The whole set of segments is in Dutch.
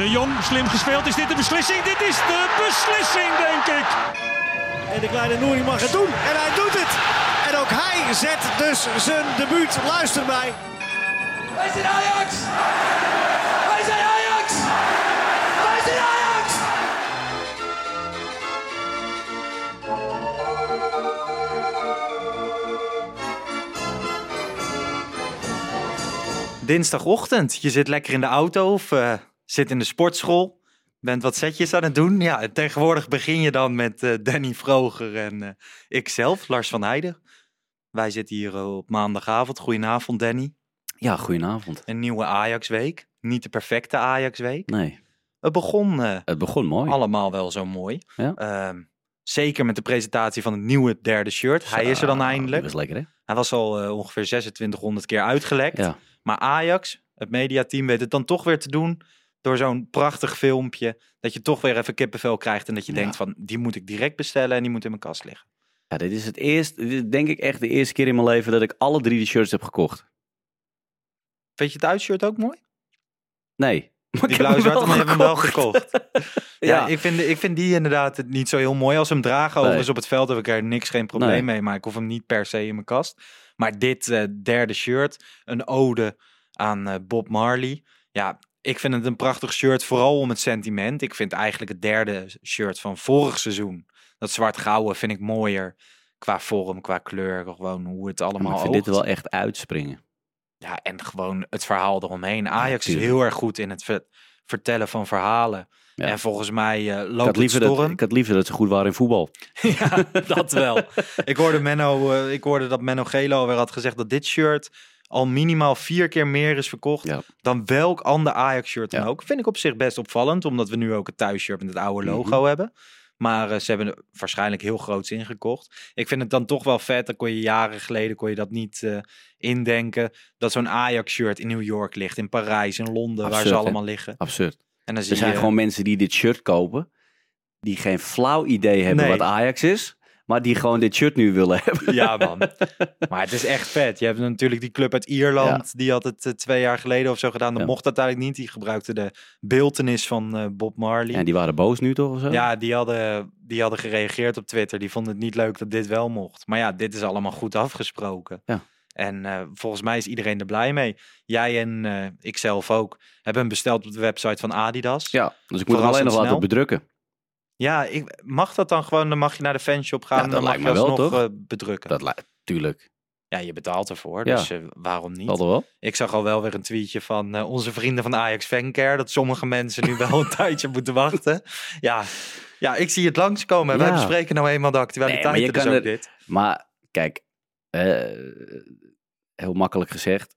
De Jong, slim gespeeld. Is dit de beslissing? Dit is de beslissing, denk ik. En de kleine Nouri mag het doen. En hij doet het. En ook hij zet dus zijn debuut. Luister mij. Wij zijn Ajax! Wij zijn Ajax! Wij zijn Ajax! Dinsdagochtend, je zit lekker in de auto of eh, zit in de sportschool. Bent wat setjes aan het doen. Ja, tegenwoordig begin je dan met eh, Danny Vroger en eh ikzelf, Lars van Heijden. Wij zitten hier eh, op maandagavond. Goedenavond, Danny. Ja, goedenavond. Een nieuwe Ajax-week. Niet de perfecte Ajax-week. Nee, Het begon het begon mooi. allemaal wel zo mooi. Ja. Ehm, zeker met de presentatie van het nieuwe derde shirt. Hij is er dan eindelijk. Dat was lekker, hè? Hij was al ongeveer 2600 keer uitgelekt. Ja. Maar Ajax, het mediateam, weet het dan toch weer te doen. Door zo'n prachtig filmpje. Dat je toch weer even kippenvel krijgt. En dat je Ja. denkt van, die moet ik direct bestellen. En die moet in mijn kast liggen. ja, dit is het eerste, dit is denk ik echt de eerste keer in mijn leven dat ik alle drie de shirts heb gekocht. Vind je het uitshirt ook mooi? Nee. Maar Die blauw-zwarte, maar je hebt hem wel gekocht. ja, Ja. ik, vind, ik vind die inderdaad niet zo heel mooi. Als hem dragen Nee. overigens op het veld heb ik er niks, geen probleem Nee. mee. Maar ik hoef hem niet per se in mijn kast. Maar dit eh, derde shirt, een ode aan eh, Bob Marley. Ja, ik vind het een prachtig shirt, vooral om het sentiment. Ik vind eigenlijk het derde shirt van vorig seizoen, dat zwart-gouden, vind ik mooier. Qua vorm, qua kleur, gewoon hoe het allemaal ik vind dit wel echt uitspringen. Ja, en gewoon het verhaal eromheen. Ajax is heel erg goed in het ver- vertellen van verhalen. Ja. En volgens mij eh loopt het liever dat, storm. ik had liever dat ze goed waren in voetbal. ja, dat wel. ik, hoorde Menno, eh, ik hoorde dat Menno Gelo alweer had gezegd dat dit shirt al minimaal vier keer meer is verkocht Ja. dan welk ander Ajax-shirt dan Ja. ook. Vind ik op zich best opvallend, omdat we nu ook het thuisshirt met het oude Mhm. logo hebben. Maar eh, ze hebben er waarschijnlijk heel groots ingekocht. Ik vind het dan toch wel vet. Dan kon je jaren geleden kon je dat niet indenken. Dat zo'n Ajax-shirt in New York ligt, in Parijs, in Londen, waar ze hè? allemaal liggen. Absurd. En dan zie Er zijn je, gewoon mensen die dit shirt kopen, die geen flauw idee hebben Nee. wat Ajax is, maar die gewoon dit shirt nu willen hebben. Ja, man. maar het is echt vet. Je hebt natuurlijk die club uit Ierland. Die had het eh, twee jaar geleden of zo gedaan. Dat Ja. mocht uiteindelijk niet. Die gebruikte de beeltenis van eh, Bob Marley. En die waren boos nu toch of zo? Ja, die hadden, die hadden gereageerd op Twitter. Die vonden het niet leuk dat dit wel mocht. Maar ja, dit is allemaal goed afgesproken. Ja. En eh, volgens mij is iedereen er blij mee. Jij en eh ikzelf ook hebben hem besteld op de website van Adidas. Ja, dus ik moet hem alleen nog laten bedrukken. Ja, ik, mag dat dan gewoon? Dan mag je naar de fanshop gaan Ja, en dan mag je me wel, alsnog toch? eh, bedrukken. Dat lijkt, tuurlijk. Ja, je betaalt ervoor, Ja. dus eh, waarom niet? Wel. Ik zag al wel weer een tweetje van onze vrienden van Ajax Fancare. Dat sommige mensen nu wel een tijdje moeten wachten. Ja, ja, ik zie het langskomen. Wij Ja. bespreken nou eenmaal de actualiteiten. Nee, maar je dus kan er- dit. Maar kijk, heel makkelijk gezegd.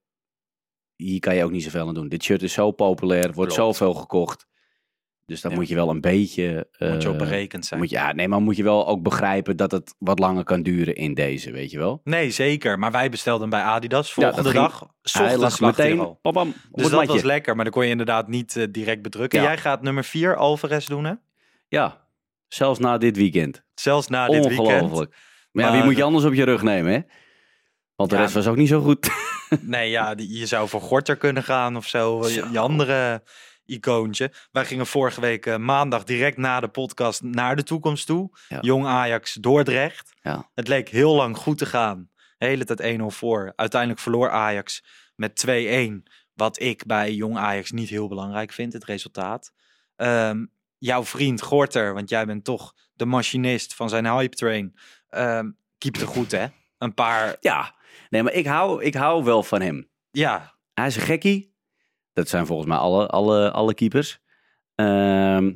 Hier kan je ook niet zoveel aan doen. Dit shirt is zo populair, wordt Klopt. zoveel gekocht. Dus dan Ja. moet je wel een beetje. Moet je op eh, berekend zijn. Moet je, ja, nee, maar moet je wel ook begrijpen dat het wat langer kan duren in deze, weet je wel? Nee, zeker. Maar wij bestelden bij Adidas. Ja, Volgende ging- dag, Hij lag hij er meteen, al. Dus het dat matje. was lekker. Maar dan kon je inderdaad niet eh, direct bedrukken. Ja. Jij gaat nummer 4 Alvarez doen, hè? Ja, zelfs na dit weekend. Zelfs na dit weekend. Ongelooflijk. Maar, ja, wie moet je anders op je rug nemen, hè? Want de Ja, rest was ook niet zo goed. Nee, ja, die- je zou voor Gorter kunnen gaan of zo. Je, Zo. je andere icoontje. Wij gingen vorige week eh, maandag direct na de podcast naar de toekomst toe. Ja. Jong Ajax Dordrecht. Ja. Het leek heel lang goed te gaan. De hele tijd 1-0 voor. Uiteindelijk verloor Ajax met 2-1. Wat ik bij Jong Ajax niet heel belangrijk vind, het resultaat. Ehm, jouw vriend Gorter, want jij bent toch de machinist van zijn hype train. ehm keepte goed, hè? Een paar, Ja, nee, maar ik hou, ik hou wel van hem. ja, Hij is een gekkie. Dat zijn volgens mij alle, alle, alle keepers. Ehm,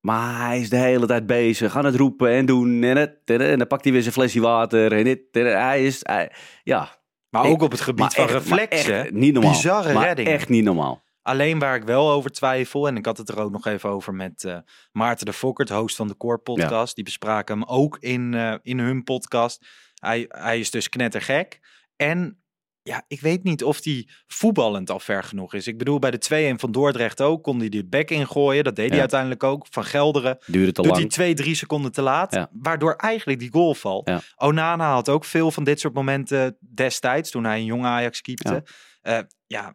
maar hij is de hele tijd bezig aan het roepen en doen. En, het, en dan pakt hij weer zijn flesje water. En dit, en hij is, hij- ja. Maar Ik- ook op het gebied van reflexen. echt niet normaal. Bizarre maar redding. echt niet normaal. Alleen waar ik wel over twijfel, en ik had het er ook nog even over met eh, Maarten de Fokkert, host van de Core podcast. Die bespraken hem ook in, eh, in hun podcast. Hij, hij is dus knettergek. En ja, ik weet niet of hij voetballend al ver genoeg is. Ik bedoel, bij de 2-1 van Dordrecht ook kon hij die back ingooien. Dat deed hij Ja. uiteindelijk ook. Van Gelderen Duurde te doet lang. hij twee, drie seconden te laat. Ja. Waardoor eigenlijk die goal valt. Ja. Onana had ook veel van dit soort momenten destijds. Toen hij een jong Ajax keepte. Ja. ja,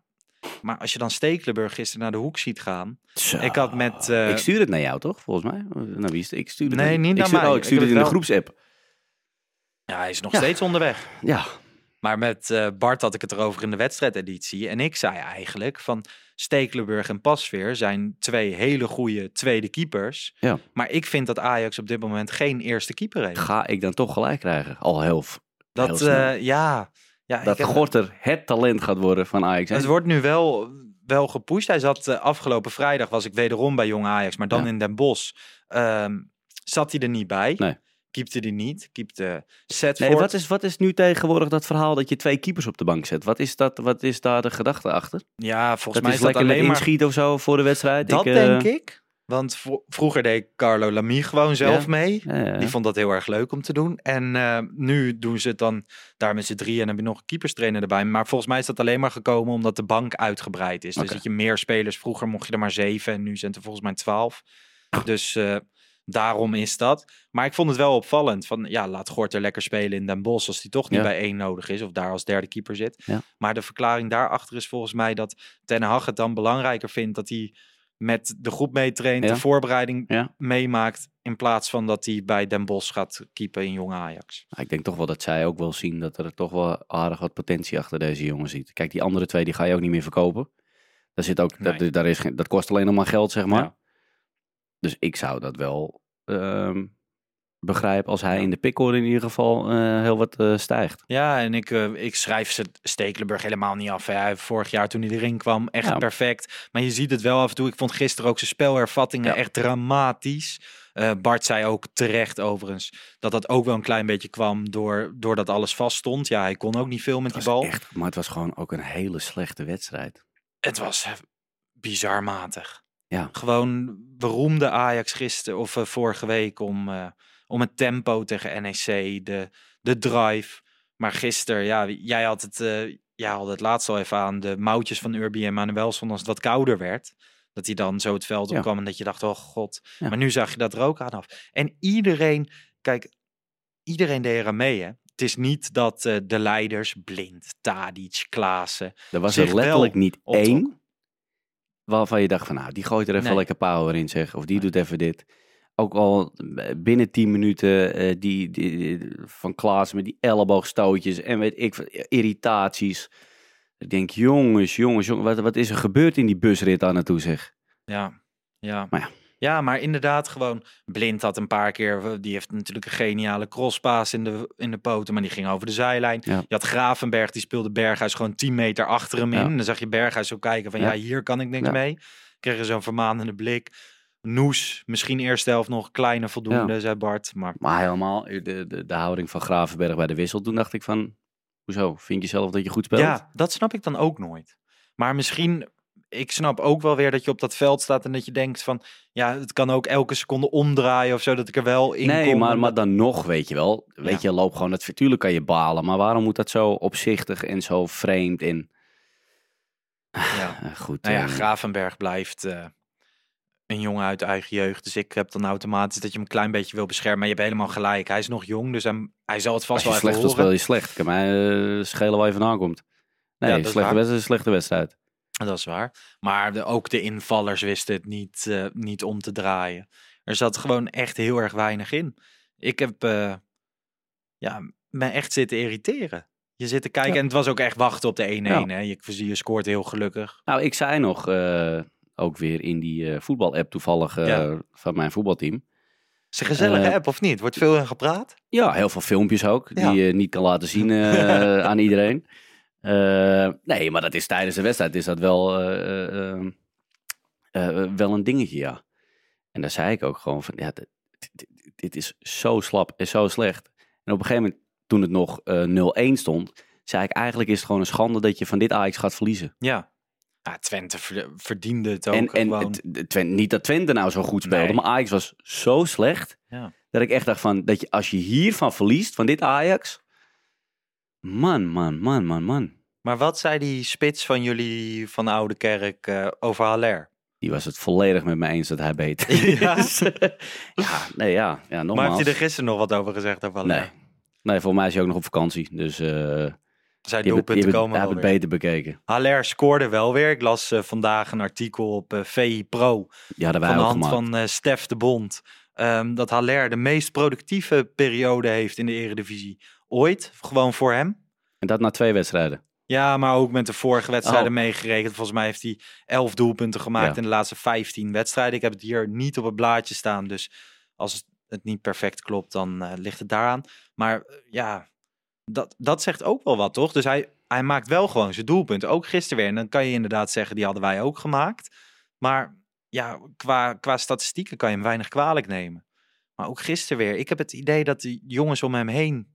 maar als je dan Stekelenburg gisteren naar de hoek ziet gaan. Zo. Ik had met... eh, ik stuur het naar jou, toch? Volgens mij. Nou, wie is het? Ik stuur het Nee, in- niet ik naar stuur, mij. Oh, ik stuur heb het in de het groepsapp. Ja, hij is nog Ja. steeds onderweg. Ja, Maar met eh, Bart had ik het erover in de wedstrijdeditie. En ik zei eigenlijk van Stekelenburg en Pasveer zijn twee hele goede tweede keepers. Ja. Maar ik vind dat Ajax op dit moment geen eerste keeper heeft. ga ik dan toch gelijk krijgen. Al heel, Dat, eh, ja. ja dat ik heb- Gorter het talent gaat worden van Ajax. Het wordt nu wel, wel gepusht. Hij zat eh, afgelopen vrijdag, was ik wederom bij Jong Ajax, maar dan Ja. in Den Bosch. Ehm, zat hij er niet bij. Nee. Keepte hij niet. Keepte Setford. Nee, wat is, wat is nu tegenwoordig dat verhaal dat je twee keepers op de bank zet? Wat is, dat, wat is daar de gedachte achter? Ja, volgens Dat mij is is dat alleen maar... inschieten of zo voor de wedstrijd? Dat Ik, eh, denk ik. Want vro- vroeger deed Carlo Lamy gewoon zelf Ja. mee. ja, ja. Die vond dat heel erg leuk om te doen. En eh, nu doen ze het dan daar met z'n drieën. En heb je nog een keeperstrainer erbij. Maar volgens mij is dat alleen maar gekomen omdat de bank uitgebreid is. Dus dat je meer spelers. Vroeger mocht je er maar zeven. En nu zijn er volgens mij twaalf. Dus eh, daarom is dat. Maar ik vond het wel opvallend. Van ja, laat Gorter lekker spelen in Den Bosch. Als die toch niet Ja. bij één nodig is. Of daar als derde keeper zit. Ja. Maar de verklaring daarachter is volgens mij dat Ten Hag het dan belangrijker vindt. Dat hij met de groep meetraint. Ja. De voorbereiding meemaakt. In plaats van dat hij bij Den Bosch gaat keepen in Jong Ajax. Ik denk toch wel dat zij ook wel zien dat er toch wel aardig wat potentie achter deze jongen zit. Kijk, die andere twee die ga je ook niet meer verkopen. Daar zit ook, Nee. dat, daar is geen, dat kost alleen nog maar geld, zeg maar. Dus ik zou dat wel ehm, begrijpen als hij in de pickorde in ieder geval eh, heel wat eh, stijgt. Ja, en ik, eh, ik schrijf ze Stekelenburg helemaal niet af. hè. Hij vorig jaar toen hij erin kwam echt Ja. perfect. Maar je ziet het wel af en toe. Ik vond gisteren ook zijn spelervattingen Ja. echt dramatisch. Bart zei ook terecht overigens dat dat ook wel een klein beetje kwam door, doordat alles vast stond. Ja, hij kon ook niet veel met die bal. echt, maar het was gewoon ook een hele slechte wedstrijd. Het was bizar matig. Ja. Gewoon beroemde Ajax gisteren of eh, vorige week om, eh, om het tempo tegen NEC, de, de drive. Maar gisteren, ja, jij had het, eh jij had het laatst al even aan de mouwtjes van Urbi en Manuelson als het wat kouder werd. Dat hij dan zo het veld Ja. opkwam en dat je dacht, oh god. Ja. Maar nu zag je dat er ook aan af. En iedereen, kijk, iedereen deed er aan mee hè. Het is niet dat de leiders, Blind, Tadic, Klaassen, Er was er letterlijk niet één waarvan je dacht van nou, die gooit er even Nee. lekker power in zeg. Of die doet even dit. Ook al binnen 10 minuten eh, die, van Klaas met die elleboogstootjes en weet ik irritaties. Ik denk jongens, jongens, jongens, wat, wat is er gebeurd in die busrit daar naartoe zeg. Ja, ja. Maar ja. Ja, maar inderdaad gewoon Blind had een paar keer, die heeft natuurlijk een geniale crosspaas in de, in de poten, maar die ging over de zijlijn. Ja. Je had Gravenberg, die speelde Berghuis gewoon 10 meter achter hem in. Ja. En dan zag je Berghuis zo kijken van ja, Ja. hier kan ik niks mee. Kreeg je zo'n vermanende blik. Noes, misschien eerste helft nog kleine voldoende, zei Bart. Maar Maar helemaal, de, de, de houding van Gravenberg bij de wissel. Toen dacht ik van, hoezo, vind je zelf dat je goed speelt? ja, dat snap ik dan ook nooit. Maar misschien, ik snap ook wel weer dat je op dat veld staat en dat je denkt van, ja, het kan ook elke seconde omdraaien of zo, dat ik er wel in Nee, kom. maar, maar dan nog, weet je wel. Weet Ja. je, loop gewoon het Tuurlijk kan je balen, maar waarom moet dat zo opzichtig en zo vreemd en... ja. Eh, goed. Nou ja, eh, Gravenberg blijft eh, een jongen uit eigen jeugd. Dus ik heb dan automatisch dat je hem een klein beetje wil beschermen. Maar je hebt helemaal gelijk. Hij is nog jong, dus hij, hij zal het als vast wel even slecht horen. speel je slecht. Kan mij eh, schelen waar je vandaan komt. Nee, Ja, slechte wedstrijd is een slechte wedstrijd. Dat is waar. Maar de, ook de invallers wisten het niet, eh, niet om te draaien. Er zat gewoon echt heel erg weinig in. Ik heb eh, ja, me echt zitten irriteren. Je zit te kijken Ja. en het was ook echt wachten op de 1-1. Ja. Hè? Je, je scoort heel gelukkig. Nou, ik zei nog, eh, ook weer in die voetbal-app toevallig Ja. van mijn voetbalteam. Is een gezellige app of niet? Wordt veel in gepraat? Ja, heel veel filmpjes ook, die je niet kan laten zien aan iedereen. Eh, nee, maar dat is tijdens de wedstrijd is dat wel, eh, eh, wel een dingetje, ja. En daar zei ik ook gewoon van, ja, dit, dit- dit is zo slap en zo slecht. En op een gegeven moment, toen het nog eh 0-1 stond, zei ik eigenlijk is het gewoon een schande dat je van dit Ajax gaat verliezen. Ja. Ja, Twente ver- verdiende het ook En, en gewoon. het- de Twente, niet dat Twente nou zo goed speelde, Nee. maar Ajax was zo slecht. Ja. Dat ik echt dacht van, dat je, als je hiervan verliest, van dit Ajax. Man, man, man, man, man. Maar wat zei die spits van jullie van Oude Kerk eh, over Haller? Die was het volledig met me eens dat hij beter Ja? is. ja, nee, ja, ja nogmaals. Maar heeft hij er gisteren nog wat over gezegd over Haller? Nee. Nee, voor mij is hij ook nog op vakantie. Dus eh Zijn hebben, doelpunten hebben, komen heeft het beter bekeken. Haller scoorde wel weer. Ik las eh, vandaag een artikel op VI Pro van de hand gemaakt. van Stef de Bond. ehm, dat Haller de meest productieve periode heeft in de eredivisie ooit. Gewoon voor hem. En dat na twee wedstrijden. Ja, maar ook met de vorige wedstrijden Oh. meegerekend. Volgens mij heeft hij 11 doelpunten gemaakt Ja. in de laatste 15 wedstrijden. Ik heb het hier niet op het blaadje staan. Dus als het- niet perfect klopt, dan eh, ligt het daaraan. Maar eh, ja, dat, dat zegt ook wel wat, toch? Dus hij, hij maakt wel gewoon zijn doelpunten. Ook gisteren weer. En dan kan je inderdaad zeggen, die hadden wij ook gemaakt. Maar ja, qua, qua statistieken kan je hem weinig kwalijk nemen. Maar ook gisteren weer. Ik heb het idee dat die jongens om hem heen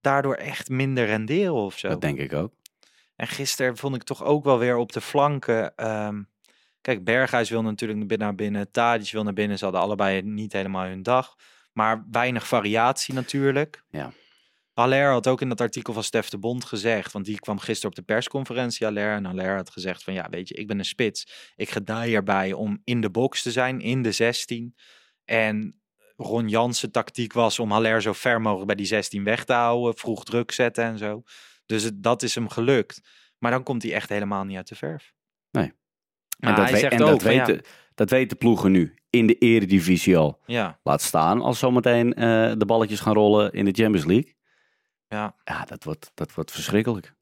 daardoor echt minder renderen of zo. Dat denk ik ook. En gisteren vond ik toch ook wel weer op de flanken. ehm, kijk, Berghuis wil natuurlijk naar binnen. Tadic wil naar binnen. Ze hadden allebei niet helemaal hun dag. Maar weinig variatie natuurlijk. Ja. Haller had ook in dat artikel van Stef de Bond gezegd. Want die kwam gisteren op de persconferentie, Haller. En Haller had gezegd van ja, weet je, ik ben een spits. Ik ga daar hierbij om in de box te zijn, in de 16. En Ron Jansen tactiek was om Haller zo ver mogelijk bij die 16 weg te houden. Vroeg druk zetten en zo. Dus het, dat is hem gelukt. Maar dan komt hij echt helemaal niet uit de verf. Nee. En dat, hij we- zegt en ook dat, ja, weten, dat weten ploegen nu in de eredivisie al. ja, Laat staan als zometeen eh, de balletjes gaan rollen in de Champions League. ja. Ja, dat wordt, dat wordt verschrikkelijk.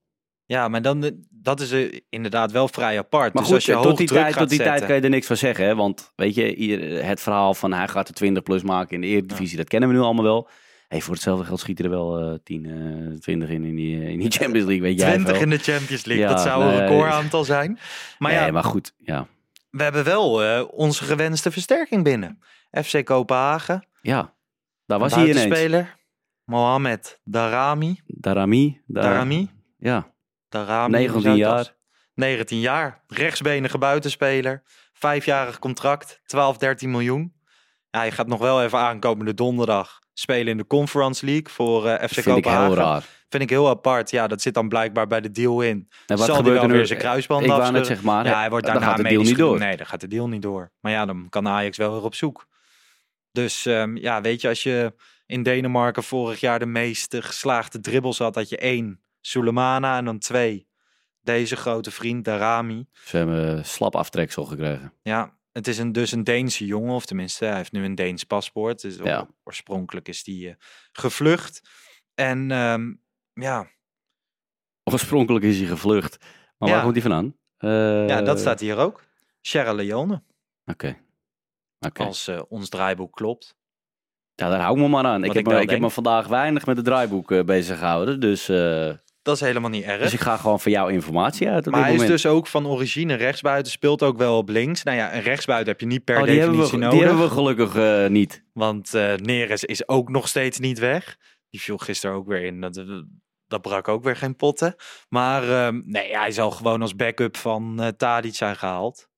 ja, maar dan, eh, dat is eh, inderdaad wel vrij apart. Maar dus goed, als je tot hoog die, druk tijd, gaat tot die tijd kan je er niks van zeggen. Hè? Want weet je, hier, het verhaal van hij gaat de 20 plus maken in de Eredivisie, dat kennen we nu allemaal wel. Hey, voor hetzelfde geld schieten er wel eh 10, eh 20 in in die, eh, in die Champions League, weet jij 20 veel. in de Champions League. Ja, dat zou een recordaantal zijn. Maar nee, ja, maar goed, ja. we hebben wel eh, onze gewenste versterking binnen. FC Kopenhagen. Ja, daar was hij ineens. Buitenspeler. Mohamed Darami. Darami. Dar- Darami. Ja, Darami. 19 hoe zou het jaar. als- 19 jaar. Rechtsbenige buitenspeler. Vijfjarig contract. 12, 13 miljoen. Ja, je gaat nog wel even aankomende donderdag spelen in de Conference League voor eh, FC vind ik heel Kopenhagen. raar. Vind ik heel apart. Ja, dat zit dan blijkbaar bij de deal in. En wat Zal die gebeurt er nu? weer zijn kruisband Ik wou net afscheuren? zeg maar, Ja, hij wordt dan daarna gaat de deal niet door. Nee, dan gaat de deal niet door. Maar ja, dan kan Ajax wel weer op zoek. Dus ehm, ja, weet je, als je in Denemarken vorig jaar de meeste geslaagde dribbles had, had je één Sulemana en dan twee deze grote vriend Darami. Ze hebben slap aftreksel gekregen. Ja, het is een, dus een Deense jongen, of tenminste, hij heeft nu een Deens paspoort. Dus Ja. Oorspronkelijk is die eh, gevlucht. En ehm, ja, Oorspronkelijk is hij gevlucht. Maar Ja. waar komt hij vandaan? Eh, ja, dat staat hier ook. Sierra Leone, Oké. Oké. als eh, ons draaiboek klopt. Ja, daar hou ik me maar aan. Ik heb, ik me, ik heb me vandaag weinig met het draaiboek eh, bezig gehouden. Dus, eh, Dat is helemaal niet erg. dus ik ga gewoon van jou informatie uit Maar hij is dus ook van origine rechtsbuiten, speelt ook wel op links. Nou ja, een rechtsbuiten heb je niet per Oh, die, hebben we, definitie die nodig. hebben we gelukkig eh, niet. Want eh Neres is ook nog steeds niet weg. Die viel gisteren ook weer in. Dat, dat brak ook weer geen potten. Maar ehm, nee, hij zal gewoon als backup van eh Tadic zijn gehaald.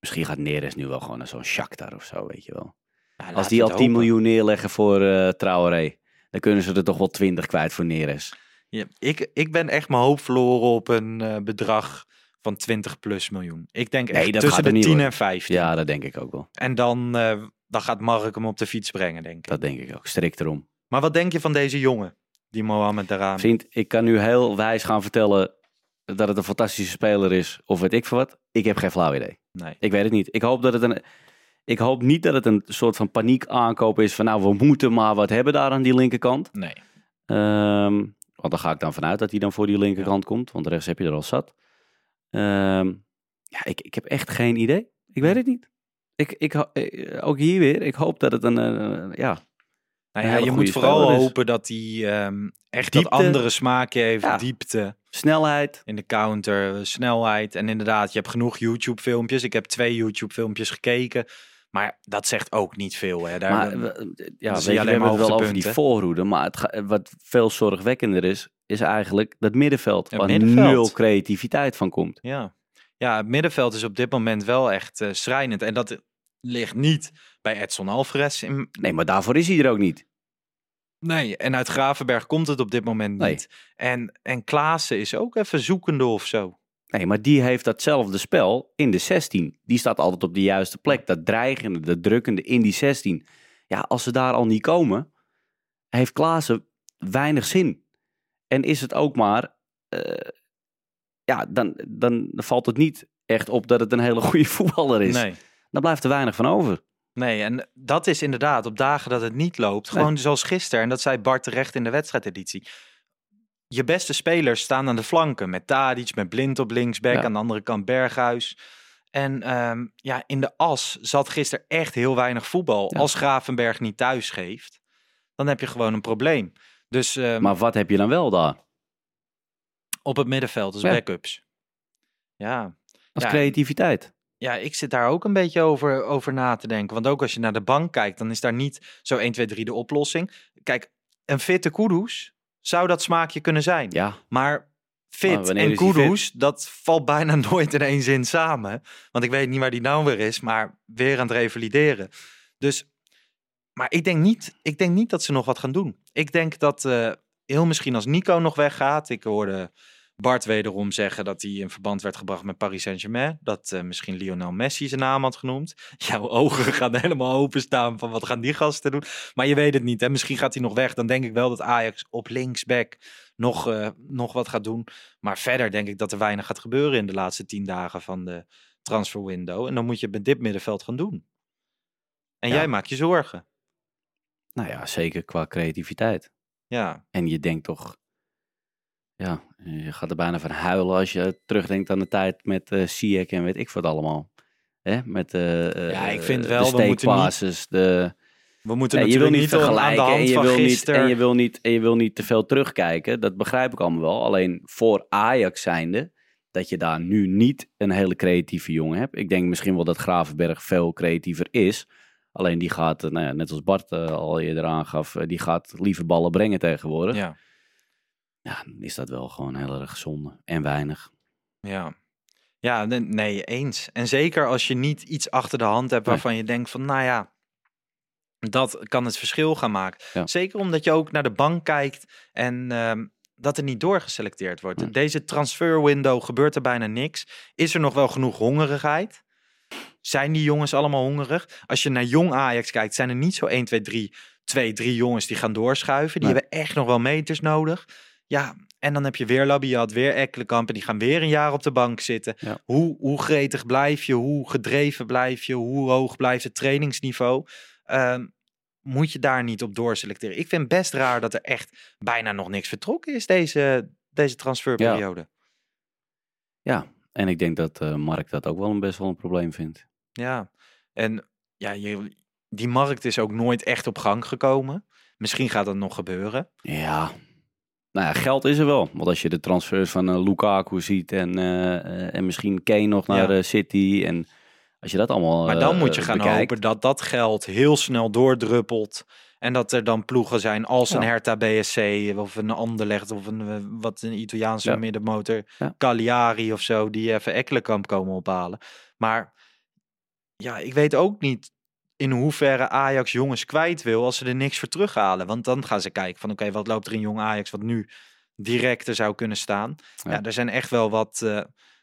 Misschien gaat Neres nu wel gewoon naar zo'n Shakhtar of zo, weet je wel. Ja, Als die al het 10 hopen. miljoen neerleggen voor eh Traoré, dan kunnen ze er toch wel 20 kwijt voor Neres. Ja, ik, ik ben echt mijn hoop verloren op een eh, bedrag van 20 plus miljoen. Ik denk Nee, echt dat tussen gaat de niet 10 worden. en 15. Ja, dat denk ik ook wel. En dan, eh, dan gaat Mark hem op de fiets brengen, denk ik. Dat denk ik ook. Strikt erom. Maar wat denk je van deze jongen? Die Mohamed Darami. Vriend, ik kan nu heel wijs gaan vertellen dat het een fantastische speler is. Of weet ik veel wat. Ik heb geen flauw idee. Nee. Ik weet het niet. Ik hoop, dat het een, ik hoop niet dat het een soort van paniek aankoop is. Van nou, we moeten maar wat hebben daar aan die linkerkant. Nee. Ehm, want dan ga ik dan vanuit dat hij dan voor die linkerkant komt. Want rechts heb je er al zat. Ehm, ja, ik, ik heb echt geen idee. Ik weet het niet. Ik, ik, ho- eh, ook hier weer. Ik hoop dat het een, eh, ja, Nou ja, je moet vooral hopen dat hij ehm, echt Diepte. dat andere smaakje heeft. Ja. Diepte snelheid. in de counter, eh, snelheid. En inderdaad, je hebt genoeg YouTube filmpjes. Ik heb twee YouTube filmpjes gekeken. Maar dat zegt ook niet veel. Hè. Daar, Maar we- ja, we hebben het wel over die voorhoede. Maar het ga- wat veel zorgwekkender is, is eigenlijk dat middenveld. Waar middenveld. nul creativiteit van komt. ja. ja, het middenveld is op dit moment wel echt eh, schrijnend. En dat ligt niet bij Edson Alvarez. In... Nee, maar daarvoor is hij er ook niet. Nee, en uit Gravenberg komt het op dit moment Nee. niet. En, en Klaassen is ook even zoekende of zo. Nee, maar die heeft datzelfde spel in de 16. Die staat altijd op de juiste plek. Dat dreigende, dat drukkende in die 16. Ja, als ze daar al niet komen, heeft Klaassen weinig zin. En is het ook maar, eh, ja, dan, dan valt het niet echt op dat het een hele goede voetballer is. Nee. Dan blijft er weinig van over. Nee, en dat is inderdaad op dagen dat het niet loopt. Gewoon zoals gisteren. En dat zei Bart terecht in de wedstrijdeditie. Je beste spelers staan aan de flanken. Met Tadic, met Blind op linksback. Ja. Aan de andere kant Berghuis. En ehm, ja, in de as zat gisteren echt heel weinig voetbal. Ja. Als Gravenberg niet thuis geeft, dan heb je gewoon een probleem. Dus ehm, Maar wat heb je dan wel daar? op het middenveld, dus Ja. backups. Ja, Als creativiteit. Ja, ik zit daar ook een beetje over, over na te denken. Want ook als je naar de bank kijkt, dan is daar niet zo 1, 2, 3 de oplossing. Kijk, een fitte Kudus zou dat smaakje kunnen zijn. Ja, Maar fit en Kudus, dat valt bijna nooit in één zin samen. Want ik weet niet waar die nou weer is, maar weer aan het revalideren. Dus, maar ik denk niet, ik denk niet dat ze nog wat gaan doen. Ik denk dat eh, heel misschien als Nico nog weggaat. Ik hoorde Bart wederom zeggen dat hij in verband werd gebracht met Paris Saint-Germain. Dat eh, misschien Lionel Messi zijn naam had genoemd. Jouw ogen gaan helemaal openstaan van wat gaan die gasten doen. Maar je weet het niet. Hè? Misschien gaat hij nog weg. Dan denk ik wel dat Ajax op linksback nog, eh, nog wat gaat doen. Maar verder denk ik dat er weinig gaat gebeuren in de laatste tien dagen van de transfer window. En dan moet je het met dit middenveld gaan doen. En Ja. jij maakt je zorgen. nou ja, zeker qua creativiteit. Ja, En je denkt toch, ja, je gaat er bijna van huilen als je terugdenkt aan de tijd met Ziyech en weet ik wat allemaal. Hè? Met eh, eh, Ja, ik vind wel, steekpasses, de... we moeten Ja, je wil natuurlijk niet niet aan de vergelijken en hand je, wil niet, en, je wil niet, en je wil niet te veel terugkijken. Dat begrijp ik allemaal wel. Alleen voor Ajax zijnde, dat je daar nu niet een hele creatieve jongen hebt. Ik denk misschien wel dat Gravenberg veel creatiever is. Alleen die gaat, nou ja, net als Bart al eerder aangaf, die gaat liever ballen brengen tegenwoordig. Ja. Ja, dan is dat wel gewoon heel erg zonde en weinig. ja. Ja, nee, eens. En zeker als je niet iets achter de hand hebt Nee. waarvan je denkt van, nou ja, dat kan het verschil gaan maken. Ja. Zeker omdat je ook naar de bank kijkt en ehm, dat er niet doorgeselecteerd wordt. Nee. Deze transfer window gebeurt er bijna niks. Is er nog wel genoeg hongerigheid? Zijn die jongens allemaal hongerig? Als je naar jong Ajax kijkt, zijn er niet zo 1, 2, 3, 2, 3 jongens die gaan doorschuiven. Die Nee. hebben echt nog wel meters nodig. Ja, en dan heb je weer Labiat, weer Ekkelenkamp en die gaan weer een jaar op de bank zitten. Ja. Hoe, hoe gretig blijf je? Hoe gedreven blijf je? Hoe hoog blijft het trainingsniveau? Ehm, moet je daar niet op doorselecteren? Ik vind best raar dat er echt bijna nog niks vertrokken is deze, deze transferperiode. Ja, en ik denk dat eh, Mark dat ook wel een best wel een probleem vindt. Ja, en ja, je, die markt is ook nooit echt op gang gekomen. Misschien gaat dat nog gebeuren. Ja. Nou ja, geld is er wel. Want als je de transfers van eh, Lukaku ziet en, eh, eh, en misschien Kane nog naar Ja. eh, City. En als je dat allemaal Maar dan moet je gaan bekijkt, hopen dat dat geld heel snel doordruppelt. En dat er dan ploegen zijn als een Ja. Hertha BSC of een Anderlecht of een, wat een Italiaanse Ja. middenmotor. Cagliari of zo, die even Ekkelenkamp komen ophalen. Maar ja, ik weet ook niet in hoeverre Ajax jongens kwijt wil als ze er niks voor terughalen. Want dan gaan ze kijken van oké, wat loopt er in jong Ajax wat nu direct er zou kunnen staan. Ja, Ja. er zijn echt wel wat, eh,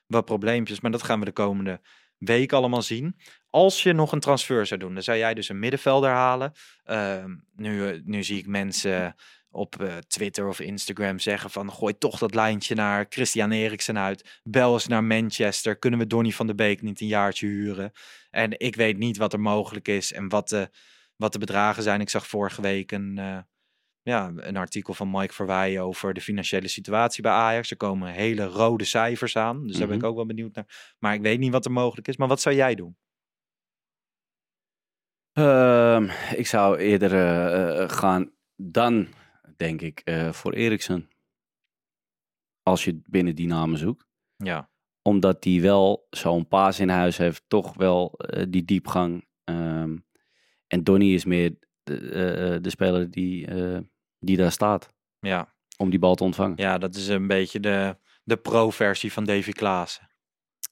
wat probleempjes, maar dat gaan we de komende week allemaal zien. Als je nog een transfer zou doen, dan zou jij dus een middenvelder halen. Ehm, nu, eh, nu zie ik mensen op eh, Twitter of Instagram zeggen van gooi toch dat lijntje naar Christian Eriksen uit. Bel eens naar Manchester. Kunnen we Donny van de Beek niet een jaartje huren? En ik weet niet wat er mogelijk is en wat de, wat de bedragen zijn. Ik zag vorige week een, eh, ja, een artikel van Mike Verwij over de financiële situatie bij Ajax. Er komen hele rode cijfers aan. Dus daar ben ik Mhm. ook wel benieuwd naar. Maar ik weet niet wat er mogelijk is. Maar wat zou jij doen? Ehm, ik zou eerder eh, gaan dan, denk ik, eh, voor Eriksen. Als je binnen die namen zoekt. Ja, Omdat die wel zo'n paas in huis heeft. Toch wel eh, die diepgang. Ehm, en Donny is meer de, eh, de speler die, die daar staat. ja. Om die bal te ontvangen. ja dat is een beetje de, de pro-versie van Davy Klaassen.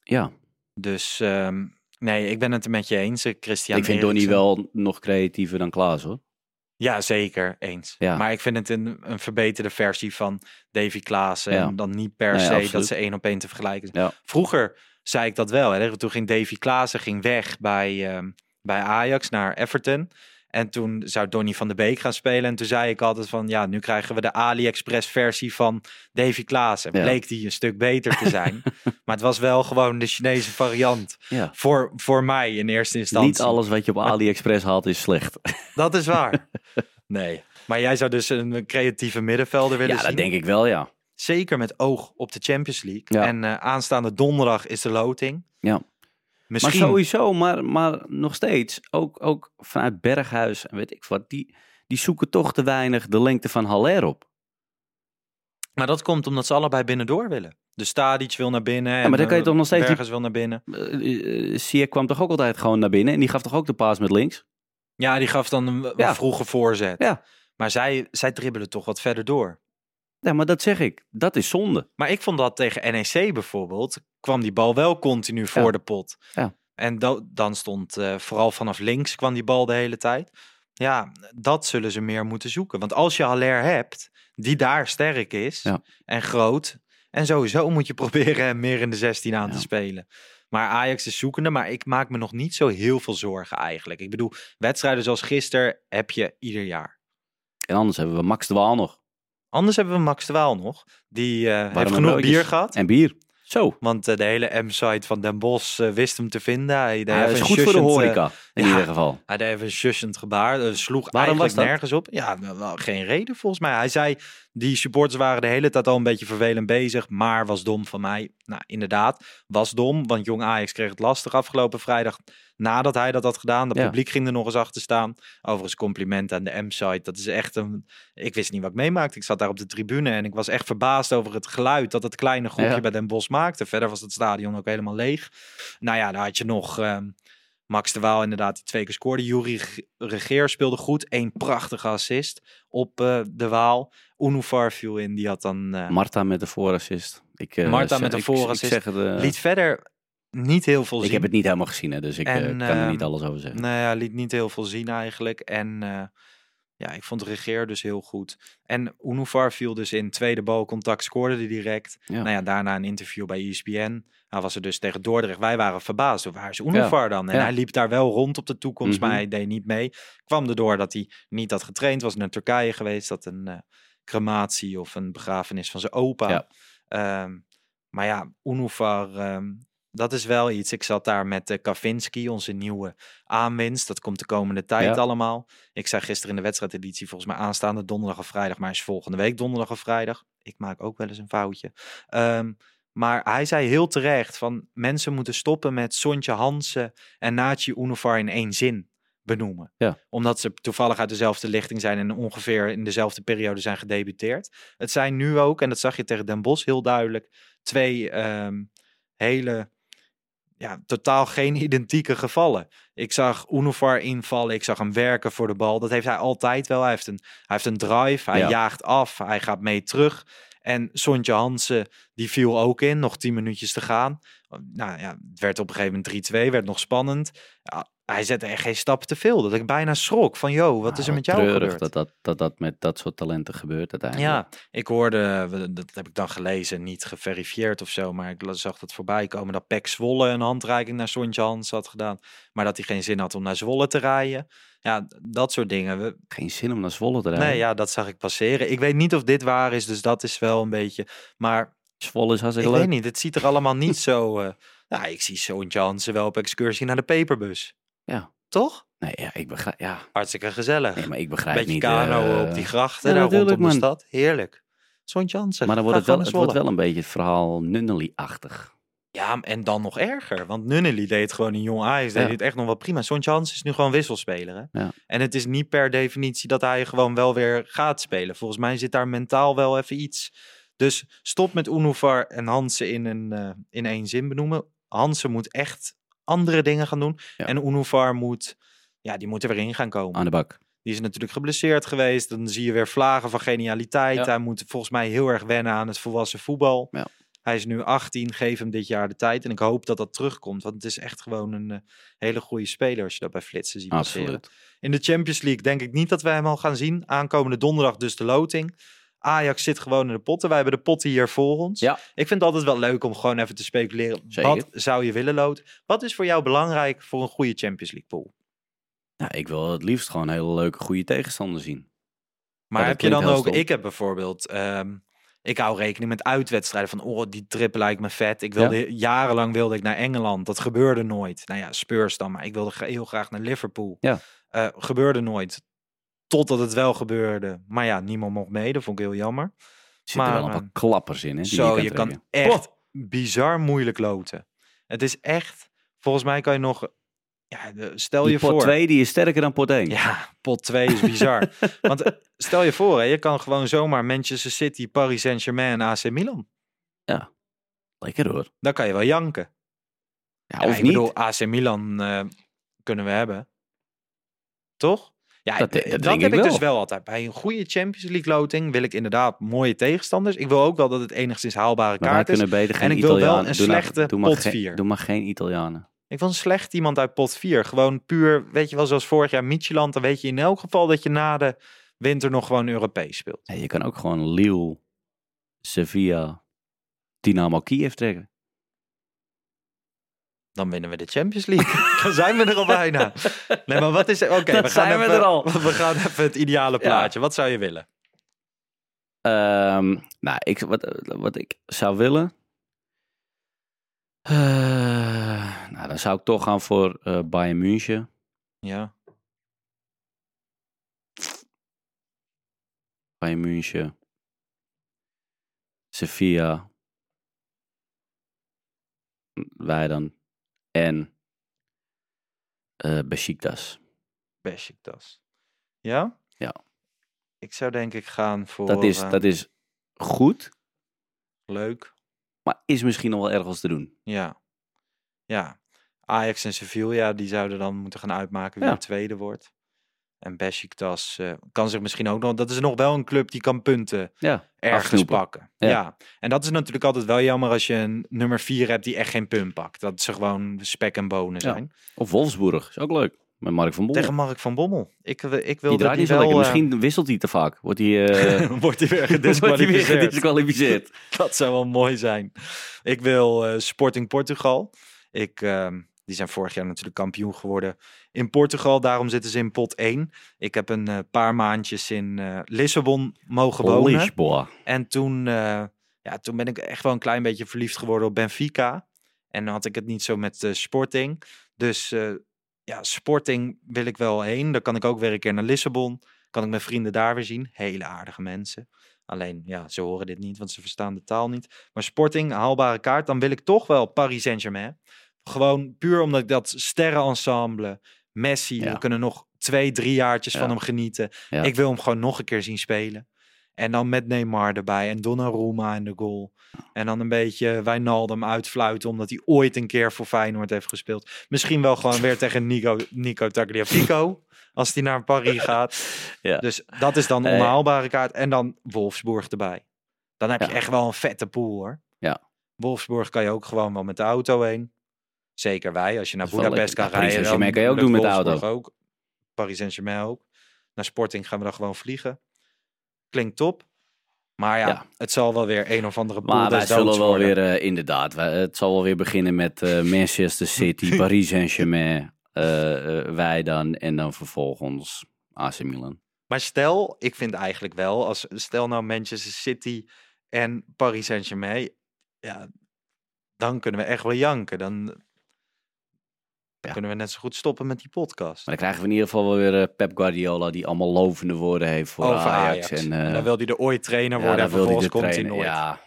Ja, Dus ehm, nee, ik ben het er met je eens, Christian. ik vind Donny wel nog creatiever dan Klaas hoor. Ja, zeker eens. Ja. Maar ik vind het een, een verbeterde versie van Davy Klaassen. Ja. En dan niet per se dat ze één op één te vergelijken zijn. Vroeger zei ik dat wel. Hè. Toen ging Davy Klaassen ging weg bij, ehm, bij Ajax naar Everton. En toen zou Donny van de Beek gaan spelen. En toen zei ik altijd van, ja, nu krijgen we de AliExpress versie van Davy Klaassen. Bleek die een stuk beter te zijn. maar het was wel gewoon de Chinese variant. Ja. Voor, voor mij in eerste instantie. Niet alles wat je op AliExpress haalt is slecht. Dat is waar. nee. Maar jij zou dus een creatieve middenvelder willen Ja, zien? dat denk ik wel, ja. Zeker met oog op de Champions League. Ja. En eh, aanstaande donderdag is de loting. Ja. Misschien. Maar sowieso, maar, maar nog steeds, ook, ook vanuit Berghuis en weet ik wat, die, die zoeken toch te weinig de lengte van Haller op. Maar dat komt omdat ze allebei binnendoor willen. De Stadic wil naar binnen. Ja, maar dan kan je toch nog steeds die- wil naar binnen. Uh, Sier kwam toch ook altijd gewoon naar binnen en die gaf toch ook de paas met links? Ja, die gaf dan een, Ja. vroege voorzet. Ja. Maar zij, zij dribbelen toch wat verder door. Ja, maar dat zeg ik, dat is zonde. Maar ik vond dat tegen NEC bijvoorbeeld, kwam die bal wel continu voor Ja. de pot. Ja. En dan stond eh, vooral vanaf links kwam die bal de hele tijd. Ja, dat zullen ze meer moeten zoeken. Want als je Haller hebt, die daar sterk is Ja. en groot. En sowieso moet je proberen hem meer in de 16 aan te spelen. Maar Ajax is zoekende, maar ik maak me nog niet zo heel veel zorgen eigenlijk. Ik bedoel, wedstrijden zoals gisteren heb je ieder jaar. En anders hebben we Max de Waal nog. Anders hebben we Max de Waal nog. Die eh, heeft genoeg broodjes. bier gehad. En bier. Zo, Want eh, de hele M-site van Den Bosch eh, wist hem te vinden. Hij deed hij even is goed voor de horeca, in ja. ieder geval. hij deed even een shushend gebaar. sloeg Waarom eigenlijk nergens op. Ja, wel geen reden volgens mij. Hij zei, die supporters waren de hele tijd al een beetje vervelend bezig. Maar was dom van mij. Nou, inderdaad, was dom. Want Jong Ajax kreeg het lastig afgelopen vrijdag. Nadat hij dat had gedaan. Ja. publiek ging er nog eens achter staan. Overigens compliment aan de M-site. Dat is echt een... Ik wist niet wat ik meemaakte. Ik zat daar op de tribune en ik was echt verbaasd over het geluid dat het kleine groepje Ja. bij Den Bosch maakte. Verder was het stadion ook helemaal leeg. Nou ja, daar had je nog ehm, Max de Waal inderdaad die twee keer scoorde. Jury Regeer speelde goed. Eén prachtige assist op eh, de Waal. Unuvar viel in. Die had dan... eh, Marta met de voorassist. Ik, eh, Marta met de voorassist. Ik, liet verder niet heel veel zien. ik heb het niet helemaal gezien, hè, dus ik En, kan er niet alles over zeggen. Nou ja, liet niet heel veel zien eigenlijk. En ja, ik vond Regeer dus heel goed. En Unuvar viel dus in tweede balcontact, scoorde die direct. Ja. Nou ja, daarna een interview bij ESPN. Hij was er dus tegen Dordrecht. Wij waren verbaasd. Waar is Unuvar dan? En Ja. hij liep daar wel rond op de toekomst, Mhm. maar hij deed niet mee. Kwam erdoor dat hij niet had getraind. Was naar Turkije geweest. Dat een eh, crematie of een begrafenis van zijn opa. Ehm, maar ja, Unuvar, ehm, dat is wel iets. Ik zat daar met uh, Kavinski, onze nieuwe aanwinst. Dat komt de komende tijd Ja. allemaal. Ik zei gisteren in de wedstrijdeditie volgens mij aanstaande donderdag of vrijdag. Maar is volgende week donderdag of vrijdag. Ik maak ook wel eens een foutje. Ehm, maar hij zei heel terecht van mensen moeten stoppen met Sontje Hansen en Nachi Unuvar in één zin benoemen. Ja. Omdat ze toevallig uit dezelfde lichting zijn en ongeveer in dezelfde periode zijn gedebuteerd. Het zijn nu ook, en dat zag je tegen Den Bosch heel duidelijk, twee ehm, hele, ja, totaal geen identieke gevallen. Ik zag Unuvar invallen, ik zag hem werken voor de bal. Dat heeft hij altijd wel. Hij heeft een, hij heeft een drive, hij Ja. jaagt af, hij gaat mee terug. En Sontje Hansen, die viel ook in, nog tien minuutjes te gaan. Nou ja, het werd op een gegeven moment 3-2, werd nog spannend. Ja, hij zette echt geen stap te veel. Dat ik bijna schrok van, joh, wat is er met jou gebeurd? Dat dat, dat dat met dat soort talenten gebeurt uiteindelijk. Ja, ik hoorde, dat heb ik dan gelezen, niet geverifieerd of zo, maar ik zag dat voorbij komen dat Pek Zwolle een handreiking naar Sontje Hans had gedaan, maar dat hij geen zin had om naar Zwolle te rijden. Ja, dat soort dingen. We, Geen zin om naar Zwolle te rijden. nee, ja, dat zag ik passeren. Ik weet niet of dit waar is, dus dat is wel een beetje, maar Zwolle is hartstikke ik leuk. weet niet, het ziet er allemaal niet zo, eh nou, ik zie Sontje Hansen wel op excursie naar de peperbus. Ja. Toch? Nee, ja, ik begrijp, ja. Hartstikke gezellig. Nee, maar ik begrijp Beetje niet. kano eh, op die grachten ja, daar rondom natuurlijk, de man. stad. Heerlijk. Sontje Hansen. Maar dan wordt het, wel, het wordt wel een beetje het verhaal Nunnally-achtig. Ja, en dan nog erger. Want Nunnely deed gewoon in jong Ajax. Deed Ja. het echt nog wel prima. Sontje Hans is nu gewoon wisselspeler. Hè? Ja. En het is niet per definitie dat hij gewoon wel weer gaat spelen. Volgens mij zit daar mentaal wel even iets. Dus stop met Unuvar en Hansen in, een, eh, in één zin benoemen. Hansen moet echt andere dingen gaan doen. Ja. En Unuvar moet, ja, die moet er weer in gaan komen. Aan de bak. Die is natuurlijk geblesseerd geweest. Dan zie je weer vlagen van genialiteit. Ja. Hij moet volgens mij heel erg wennen aan het volwassen voetbal. Ja. Hij is nu 18, geef hem dit jaar de tijd. En ik hoop dat dat terugkomt, want het is echt gewoon een eh, hele goede speler als je dat bij Flitsen ziet passeren. Absoluut. In de Champions League denk ik niet dat wij hem al gaan zien. Aankomende donderdag dus de loting. Ajax zit gewoon in de potten. Wij hebben de potten hier voor ons. Ja. Ik vind het altijd wel leuk om gewoon even te speculeren. Zeker. Wat zou je willen loten? Wat is voor jou belangrijk voor een goede Champions League pool? Ja, ik wil het liefst gewoon hele leuke, goede tegenstanders zien. Maar heb je dan ook... stom. Ik heb bijvoorbeeld... ehm, ik hou rekening met uitwedstrijden. Van, oh, die trip lijkt me vet. Ik wilde, Jarenlang wilde ik naar Engeland. Dat gebeurde nooit. Nou ja, Spurs dan. Maar ik wilde heel graag naar Liverpool. Ja. Eh, gebeurde nooit. Totdat het wel gebeurde. Maar ja, niemand mocht mee. Dat vond ik heel jammer. Er zitten Maar, wel een eh, paar klappers in, hè? Die Zo, je je kan echt bizar moeilijk loten. Het is echt... Volgens mij kan je nog... Ja, stel Die je pot voor... 2 die is sterker dan pot 1. Ja, pot 2 is bizar. Want eh, stel je voor, hè, je kan gewoon zomaar Manchester City, Paris Saint-Germain en AC Milan. Lekker hoor. Dan kan je wel janken. Ja, Ja, of ik niet. bedoel, AC Milan eh, kunnen we hebben. Toch? Ja, Dat- dat heb ik dus wel. altijd. Bij een goede Champions League loting wil ik inderdaad mooie tegenstanders. Ik wil ook wel dat het enigszins haalbare Maar wij kaart is. kunnen beter geen En ik wil wel een Doe nou- slechte doe pot geen- vier. Doe maar geen Italianen. Ik wil een slecht iemand uit pot 4. Gewoon puur, weet je wel, zoals vorig jaar Micheland. Dan weet je in elk geval dat je na de winter nog gewoon Europees speelt. Ja, je kan ook gewoon Lille, Sevilla, Dynamo Kiev trekken. Dan winnen we de Champions League. dan zijn we er al bijna. Nee, maar wat is... Oké, we gaan zijn we even, er al. We gaan even het ideale plaatje. Wat zou je willen? Ehm, nou, ik, wat, wat ik zou willen. Eh, nou, dan zou ik toch gaan voor eh Bayern München. Ja. Bayern München. Sevilla. Wij dan. En Besiktas. Besiktas. Ja? Ja. Ik zou denk ik gaan voor... Dat is, eh, dat is goed, Leuk. maar is misschien nog wel ergens te doen. Ja. Ja. Ajax en Sevilla, die zouden dan moeten gaan uitmaken wie Ja. de tweede wordt. En Besiktas eh, kan zich misschien ook nog... Dat is nog wel een club die kan punten Ja, ergens afsnoepen. pakken. Ja. Ja. En dat is natuurlijk altijd wel jammer als je een nummer 4 hebt die echt geen punt pakt. Dat ze gewoon spek en bonen Ja. zijn. Of Wolfsburg, is ook leuk. Met Mark van Bommel. Tegen Mark van Bommel. Ik, wil- ik die wil zo lekker. Misschien wisselt hij te vaak. Wordt hij, eh, wordt hij weer wordt hij weer gedisqualificeerd. gedisqualificeerd. Dat zou wel mooi zijn. Ik wil eh, Sporting Portugal. Ik, ehm, die zijn vorig jaar natuurlijk kampioen geworden in Portugal. Daarom zitten ze in pot 1. Ik heb een eh, paar maandjes in eh, Lissabon mogen wonen. Lisboa. En toen, eh, ja, toen ben ik echt wel een klein beetje verliefd geworden op Benfica. En dan had ik het niet zo met Sporting. Dus ja, Sporting wil ik wel heen. Dan kan ik ook weer een keer naar Lissabon. Kan ik mijn vrienden daar weer zien. Hele aardige mensen. Alleen, ja, ze horen dit niet, want ze verstaan de taal niet. Maar Sporting, haalbare kaart. Dan wil ik toch wel Paris Saint-Germain. Gewoon puur omdat ik dat sterrenensemble, Messi, Ja. we kunnen nog twee, drie jaartjes Ja. van hem genieten. Ja. Ik wil hem gewoon nog een keer zien spelen. En dan met Neymar erbij en Donnarumma in de goal. En dan een beetje Wijnaldum uitfluiten omdat hij ooit een keer voor Feyenoord heeft gespeeld. Misschien wel gewoon weer tegen Nico, Nico Tagliafico als hij naar Paris gaat. Ja. Dus dat is dan een onhaalbare kaart. En dan Wolfsburg erbij. Dan heb je Ja. echt wel een vette pool hoor. Ja. Wolfsburg kan je ook gewoon wel met de auto heen. Zeker wij, als je naar Budapest kan. Paris rijden. Saint-Germain kan je ook doen met de auto. Ook. Paris Saint-Germain ook. Naar Sporting gaan we dan gewoon vliegen. Klinkt top. Maar ja, Ja. het zal wel weer een of andere pool Maar wij zullen wel worden. weer, eh, inderdaad, het zal wel weer beginnen met eh, Manchester City, Paris Saint-Germain, eh, wij dan en dan vervolgens AC Milan. Maar stel, ik vind eigenlijk wel, als stel nou Manchester City en Paris Saint-Germain, ja, dan kunnen we echt wel janken. Dan Ja. kunnen we net zo goed stoppen met die podcast. Maar dan krijgen we in ieder geval wel weer eh, Pep Guardiola, die allemaal lovende woorden heeft voor Ajax. Ajax. En, En, eh, dan wil hij er ooit trainer ja, worden dan en vervolgens komt hij nooit. Ja,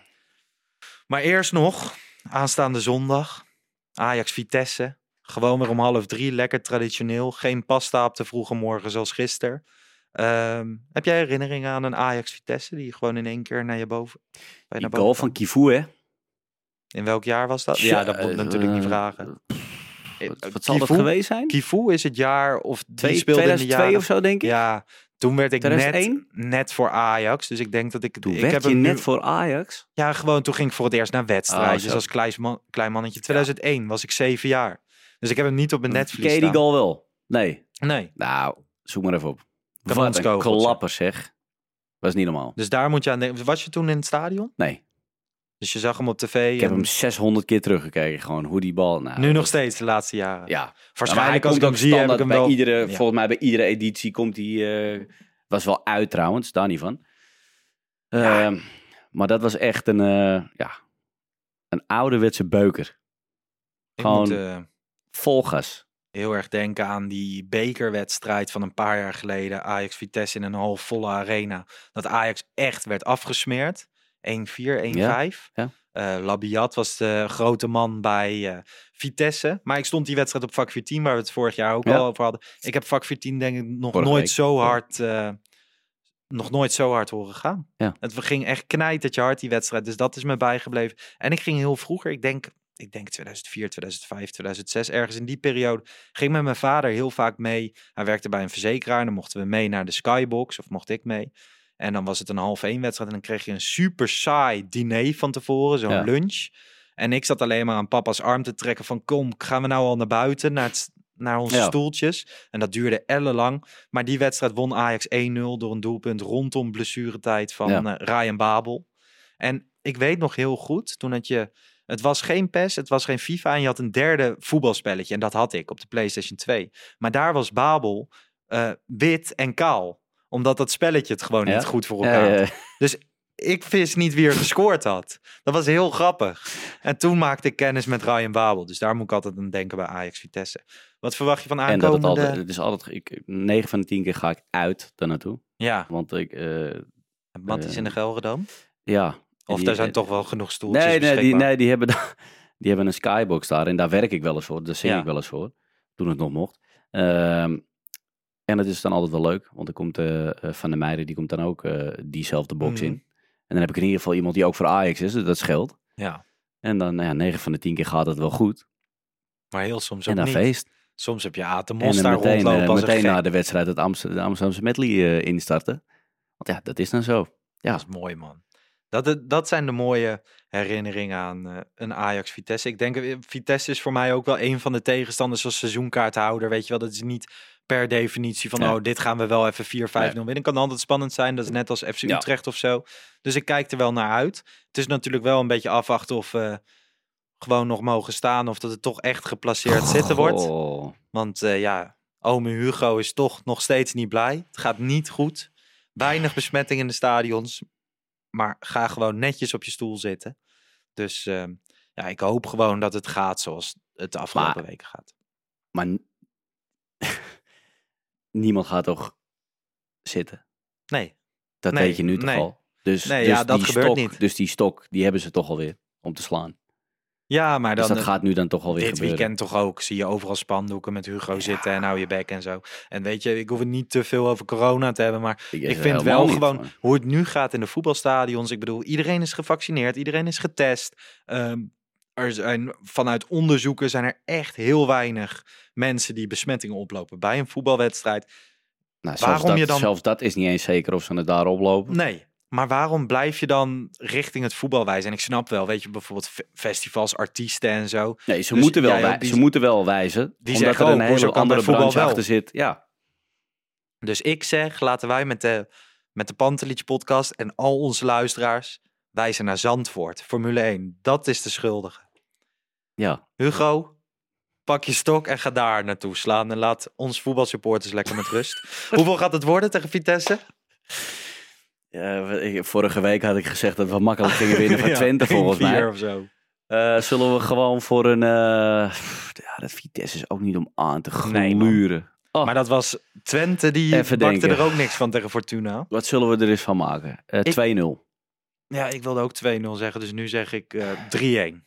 Maar eerst nog, aanstaande zondag, Ajax Vitesse. Gewoon weer om half drie, lekker traditioneel. Geen pasta op de vroege morgen zoals gisteren. Ehm, heb jij herinneringen aan een Ajax Vitesse die gewoon in één keer naar je boven? bij je die naar goal boven van? Kivu, hè? In welk jaar was dat? Ja, dat moet eh, natuurlijk niet eh, vragen. Wat, wat zal dat Kivu? geweest zijn? Kivu is het jaar of die Twee- speelde in de 2002 jaren... of zo, denk ik? Ja, Toen werd ik net, 2001? net voor Ajax. Dus ik denk dat ik... Toen ik werd heb je hem nu- net voor Ajax. Ja, gewoon toen ging ik voor het eerst naar wedstrijdjes Oh, zo. als klein, man, klein mannetje. 2001 was ik zeven jaar. Dus ik heb hem niet op mijn netvlies Ken je die goal wel? Nee. Nee, Nou, zoek maar even op. Wat een klapper zeg. Was niet normaal. dus daar moet je aan denken. Was je toen in het stadion? Nee. Dus je zag hem op tv. Ik heb en hem 600 keer teruggekeken. Gewoon hoe die bal... Nou, nu nog steeds de laatste jaren. Ja. Waarschijnlijk hem komt zie, ook heb ik hem wel... bij iedere, Ja. Volgens mij bij iedere editie komt hij... eh, was wel uit trouwens, daar niet van. Ehm, maar dat was echt een... eh, ja, een ouderwetse beuker. Ik gewoon- moet eh, Vol gas. heel erg denken aan die bekerwedstrijd van een paar jaar geleden. Ajax-Vitesse in een halfvolle arena. Dat Ajax echt werd afgesmeerd. 1-4, 1-5. ja. Eh, Labiat was de grote man bij eh, Vitesse. Maar ik stond die wedstrijd op vak 14, waar we het vorig jaar ook Ja. al over hadden. Ik heb vak 14 denk ik nog Vorige nooit week. zo hard... eh, nog nooit zo hard horen gaan. Ja. Het ging echt knijtertje hard die wedstrijd. Dus dat is me bijgebleven. En ik ging heel vroeger, ik denk, ik denk 2004, 2005, 2006, ergens in die periode, ging met mijn vader heel vaak mee. Hij werkte bij een verzekeraar en dan mochten we mee naar de Skybox, of mocht ik mee. En dan was het een half één wedstrijd en dan kreeg je een super saai diner van tevoren, zo'n Ja. lunch. En ik zat alleen maar aan papa's arm te trekken van kom, gaan we nou al naar buiten, naar, het, naar onze Ja. stoeltjes. En dat duurde ellenlang. Maar die wedstrijd won Ajax 1-0 door een doelpunt rondom blessuretijd van Ja. eh, Ryan Babel. En ik weet nog heel goed, toen had je... Het was geen PES, het was geen FIFA en je had een derde voetbalspelletje. En dat had ik op de PlayStation 2. Maar daar was Babel eh, wit en kaal. Omdat dat spelletje het gewoon Ja? niet goed voor Ja, elkaar had. Dus ik wist niet wie er gescoord had. Dat was heel grappig. En toen maakte ik kennis met Ryan Babel. Dus daar moet ik altijd aan denken bij Ajax Vitesse. Wat verwacht je van En dat het aankomende... altijd, het is altijd, ik, 9 van de 10 keer ga ik uit daar naartoe. Ja, Want ik, eh, Matt is in de Eh, Gelredome. ja. Of die- daar zijn toch wel genoeg stoeltjes Nee, nee, die, nee die, hebben, da- die hebben een skybox daar en daar werk ik wel eens voor. Daar zing Ja. ik wel eens voor, toen het nog mocht. Ehm, en dat is dan altijd wel leuk, want er komt eh, eh, Van der Meijden, die komt dan ook eh, diezelfde box Mhm. in. En dan heb ik in ieder geval iemand die ook voor Ajax is, dus dat scheelt. Ja, En dan, nou ja, 9 van de 10 keer gaat het wel goed. maar heel soms ook En dan niet. feest. Soms heb je Aten En Mos dan daar meteen, rondlopen als een meteen na de wedstrijd het Amst- de Amsterdamse medley instarten. Want ja, dat is dan zo. Ja. Dat is mooi, man. Dat, dat zijn de mooie herinneringen aan een Ajax-Vitesse. Ik denk, Vitesse is voor mij ook wel een van de tegenstanders als seizoenkaarthouder. Weet je wel, dat is niet per definitie van, oh, dit gaan we wel even 4-5-0 winnen. Kan altijd spannend zijn. Dat is net als FC Ja. Utrecht of zo. Dus ik kijk er wel naar uit. Het is natuurlijk wel een beetje afwachten of we gewoon nog mogen staan. Of dat het toch echt geplaceerd zitten wordt. Want eh, ja, ome Hugo is toch nog steeds niet blij. Het gaat niet goed. Weinig besmetting in de stadions. Maar ga gewoon netjes op je stoel zitten. Dus eh, ja, ik hoop gewoon dat het gaat zoals het de afgelopen Maar- weken gaat. Maar niemand gaat toch zitten? Nee, Dat Nee, weet je nu toch nee. al? Dus, Nee, dus ja, dat die gebeurt stok, niet. Dus die stok, die hebben ze toch alweer om te slaan. ja, maar dan dus dat eh, gaat nu dan toch alweer dit gebeuren. weekend toch ook. Zie je overal spandoeken met Hugo zitten en hou je bek en zo. En weet je, ik hoef het niet te veel over corona te hebben, maar Ik, Ik vind wel niet, gewoon hoe het nu gaat in de voetbalstadions. Ik bedoel, iedereen is gevaccineerd, iedereen is getest. Ehm, er zijn vanuit onderzoeken zijn er echt heel weinig mensen die besmettingen oplopen bij een voetbalwedstrijd. Nou, zelfs, waarom dat, je dan- zelfs dat is niet eens zeker of ze het daar oplopen. Nee. Maar waarom blijf je dan richting het voetbal wijzen? En ik snap wel, weet je, bijvoorbeeld fe- festivals, artiesten en zo. Nee, ze, Dus moeten wel wij- die- ze moeten wel wijzen. Die omdat zeggen er een hoezo hele andere branche wel? achter zit. Ja, Dus ik zeg, laten wij met de, met de Pantelietje podcast en al onze luisteraars wijzen naar Zandvoort, Formule 1. Dat is de schuldige. ja. Hugo, pak je stok en ga daar naartoe slaan. En laat ons voetbalsupporters lekker met rust. Hoeveel gaat het worden tegen Vitesse? Ja, vorige week had ik gezegd dat we makkelijk gingen winnen van Ja, Twente volgens 1-4 mij. of zo. Eh, zullen we gewoon voor een... eh, ja, dat Vitesse is ook niet om aan te Nee, gluren. Oh, Maar dat was Twente, die Even bakte denken. er ook niks van tegen Fortuna. Wat zullen we er eens van maken? Eh, Ik- 2-0. Ja, ik wilde ook 2-0 zeggen, dus nu zeg ik eh 3-1.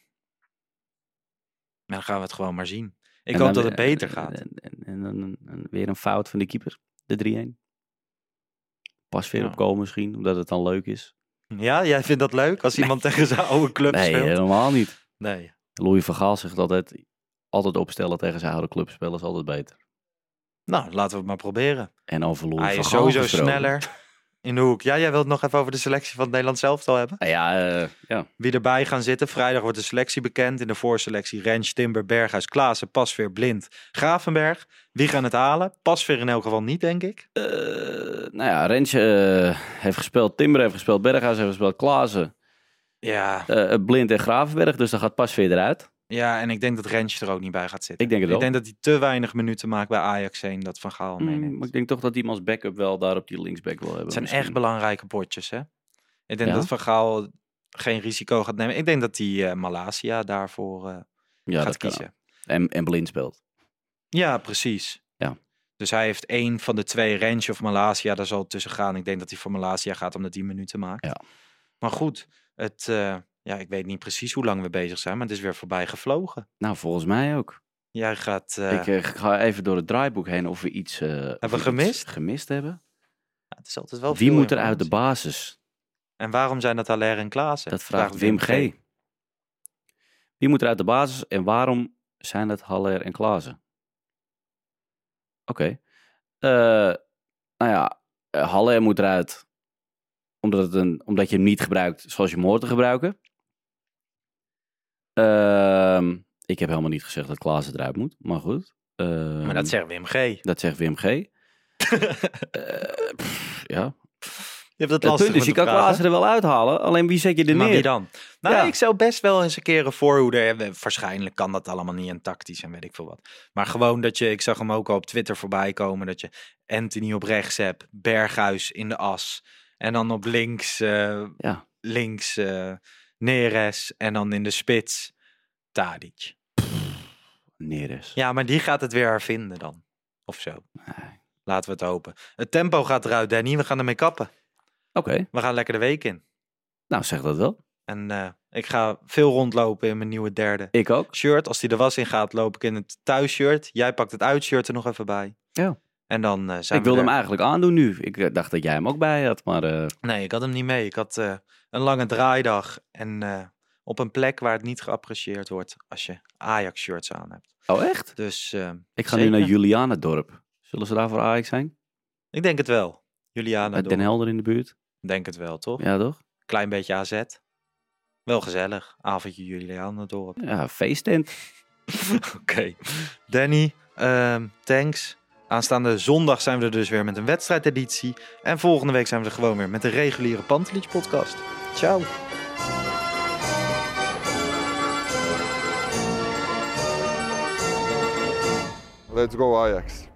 En dan gaan we het gewoon maar zien. Ik hoop dat het weer- beter gaat. En, en, en dan weer een fout van de keeper. De 3-1. Pas weer Ja. op goal misschien, omdat het dan leuk is. Ja, jij vindt dat leuk als iemand tegen zijn oude club Nee, speelt? helemaal niet. Nee. Louis van Gaal zegt altijd, altijd opstellen tegen zijn oude clubspelers is altijd beter. Nou, laten we het maar proberen. En over Louis Hij van is sowieso gesproken. sneller in de hoek. Ja, jij wilt nog even over de selectie van het Nederlands zelftal hebben? Nou ja, eh, ja. Wie erbij gaan zitten. Vrijdag wordt de selectie bekend. In de voorselectie Rens, Timber, Berghuis, Klaassen, Pasveer, Blind, Gravenberg. Wie gaan het halen? Pasveer in elk geval niet, denk ik. Eh, nou ja, Rensje eh, heeft gespeeld, Timber heeft gespeeld, Berghuis heeft gespeeld, Klaassen, Ja, eh, Blind en Gravenberg. Dus dan gaat pas weer eruit. Ja, en ik denk dat Rensje er ook niet bij gaat zitten. Ik denk het wel. Ik denk dat hij te weinig minuten maakt bij Ajax heen. Dat Van Gaal Mm, meeneemt. maar ik denk toch dat hij hem als backup wel daar op die linksback wil hebben. Het zijn misschien. echt belangrijke potjes, hè? Ik denk Ja? dat Van Gaal geen risico gaat nemen. Ik denk dat hij eh Malasia daarvoor eh, ja, gaat kiezen. En, en Blind speelt. Ja, precies. Ja. Dus hij heeft één van de twee, Rensje of Malasia, daar zal het tussen gaan. Ik denk dat hij voor Malasia gaat omdat hij minuten maakt. Ja. Maar goed, het, eh, ja, ik weet niet precies hoe lang we bezig zijn, maar het is weer voorbij gevlogen. Nou, volgens mij ook. Jij gaat... eh, ik eh, ga even door het draaiboek heen of we iets, eh, of we gemist? gemist hebben. ja, het is altijd wel Wie moet er uit de basis? En waarom zijn dat Allaire en Klaassen? Dat vraagt Wim G. Wie moet er uit de basis en waarom zijn het Haller en Klaassen? Oké. Eh, nou ja, Haller moet eruit omdat, het een, omdat je hem niet gebruikt zoals je hem hoort te gebruiken. Ehm, ik heb helemaal niet gezegd dat Klaassen eruit moet, maar goed. Ehm, Maar dat zegt Wim G. Je dat zegt Wim G. Eh, pff, ja. hebt het Het lastig punt is, je met kan. Klaassen er wel uithalen, alleen wie zet je er Maar neer? wie dan? Nou, Ja. ik zou best wel eens een keer een voorhoeder hebben. Waarschijnlijk kan dat allemaal niet en tactisch en weet ik veel wat. Maar gewoon dat je, ik zag hem ook al op Twitter voorbij komen, dat je Anthony op rechts hebt, Berghuis in de as. En dan op links, eh, Ja. links eh, Neres en dan in de spits Tadic. Neres. Ja, maar die gaat het weer hervinden dan. Of zo. Laten we het hopen. Het tempo gaat eruit, Danny. We gaan ermee kappen. Oké, We gaan lekker de week in. nou zeg dat wel. En eh, ik ga veel rondlopen in mijn nieuwe derde Ik ook. shirt. Als die de was in gaat, loop ik in het thuisshirt. Jij pakt het uitshirt er nog even bij. Ja. En dan eh, zijn Ik wilde er. hem eigenlijk aandoen nu. Ik eh, dacht dat jij hem ook bij had, maar... eh, Nee, ik had hem niet mee. Ik had een lange draaidag. En op een plek waar het niet geapprecieerd wordt als je Ajax-shirts aan hebt. Oh, echt? Dus Ik ga Zeker. nu naar Julianendorp. Zullen ze daar voor Ajax zijn? ik denk het wel. Juliana, Met Den. Helder in de buurt? denk het wel, toch? Ja, toch? Klein beetje AZ. Wel gezellig. Avondje Juliana dorp. Ja, feesttent. Oké. Danny, ehm, thanks. Aanstaande zondag zijn we er dus weer met een wedstrijdeditie. En volgende week zijn we er gewoon weer met een reguliere Pantelich podcast. Ciao. Let's go Ajax.